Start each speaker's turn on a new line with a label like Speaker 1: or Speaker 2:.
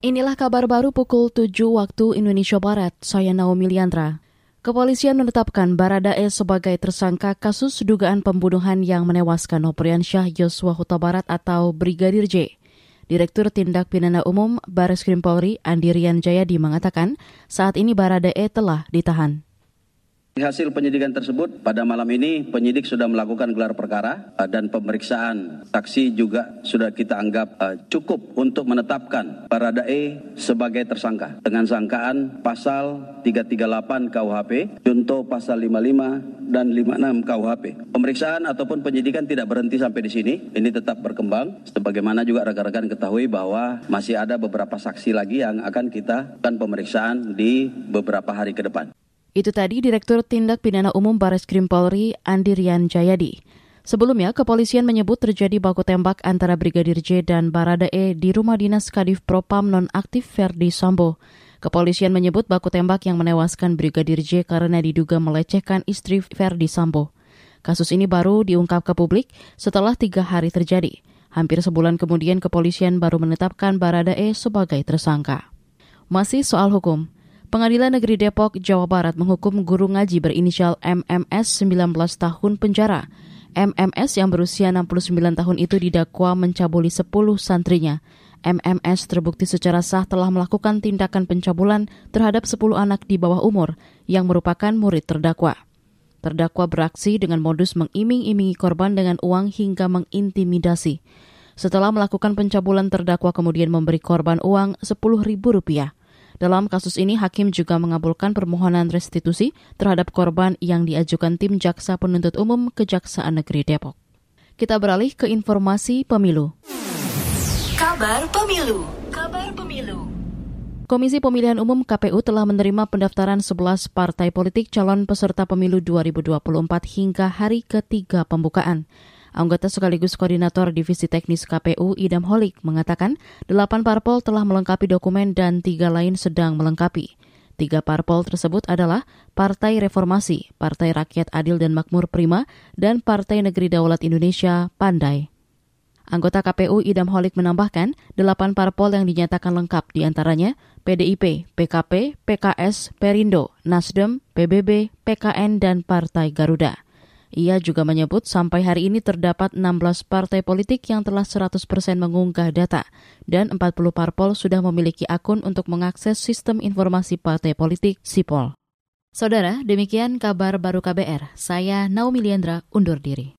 Speaker 1: Inilah kabar baru pukul 7 waktu Indonesia Barat. Saya Naomi Liandra. Kepolisian menetapkan Baradae sebagai tersangka kasus dugaan pembunuhan yang menewaskan Nopriansyah Yosua Huta Barat atau Brigadir J. Direktur Tindak Pidana Umum Baris Krim Polri Andirian Jayadi mengatakan saat ini Baradae telah ditahan.
Speaker 2: Hasil penyidikan tersebut pada malam ini penyidik sudah melakukan gelar perkara uh, dan pemeriksaan saksi juga sudah kita anggap uh, cukup untuk menetapkan Baradae sebagai tersangka dengan sangkaan pasal 338 KUHP, contoh pasal 55 dan 56 KUHP. Pemeriksaan ataupun penyidikan tidak berhenti sampai di sini, ini tetap berkembang. Sebagaimana juga rekan-rekan ketahui bahwa masih ada beberapa saksi lagi yang akan kita dan pemeriksaan di beberapa hari ke depan.
Speaker 1: Itu tadi Direktur Tindak Pidana Umum Baris Krim Polri, Andi Rian Jayadi. Sebelumnya, kepolisian menyebut terjadi baku tembak antara Brigadir J dan Baradae di rumah dinas Kadif Propam nonaktif Verdi Sambo. Kepolisian menyebut baku tembak yang menewaskan Brigadir J karena diduga melecehkan istri Verdi Sambo. Kasus ini baru diungkap ke publik setelah tiga hari terjadi. Hampir sebulan kemudian kepolisian baru menetapkan Baradae sebagai tersangka. Masih soal hukum, Pengadilan Negeri Depok, Jawa Barat menghukum guru ngaji berinisial MMS 19 tahun penjara. MMS yang berusia 69 tahun itu didakwa mencabuli 10 santrinya. MMS terbukti secara sah telah melakukan tindakan pencabulan terhadap 10 anak di bawah umur yang merupakan murid terdakwa. Terdakwa beraksi dengan modus mengiming-imingi korban dengan uang hingga mengintimidasi. Setelah melakukan pencabulan, terdakwa kemudian memberi korban uang Rp10.000. Dalam kasus ini, hakim juga mengabulkan permohonan restitusi terhadap korban yang diajukan tim jaksa penuntut umum Kejaksaan Negeri Depok. Kita beralih ke informasi pemilu.
Speaker 3: Kabar pemilu. Kabar pemilu.
Speaker 1: Komisi Pemilihan Umum KPU telah menerima pendaftaran 11 partai politik calon peserta pemilu 2024 hingga hari ketiga pembukaan. Anggota sekaligus koordinator Divisi Teknis KPU Idam Holik mengatakan delapan parpol telah melengkapi dokumen dan tiga lain sedang melengkapi. Tiga parpol tersebut adalah Partai Reformasi, Partai Rakyat Adil dan Makmur Prima, dan Partai Negeri Daulat Indonesia Pandai. Anggota KPU Idam Holik menambahkan, delapan parpol yang dinyatakan lengkap di antaranya PDIP, PKP, PKS, Perindo, Nasdem, PBB, PKN, dan Partai Garuda. Ia juga menyebut sampai hari ini terdapat 16 partai politik yang telah 100% mengunggah data dan 40 parpol sudah memiliki akun untuk mengakses sistem informasi partai politik SIPOL. Saudara, demikian kabar baru KBR. Saya Naomi Liandra undur diri.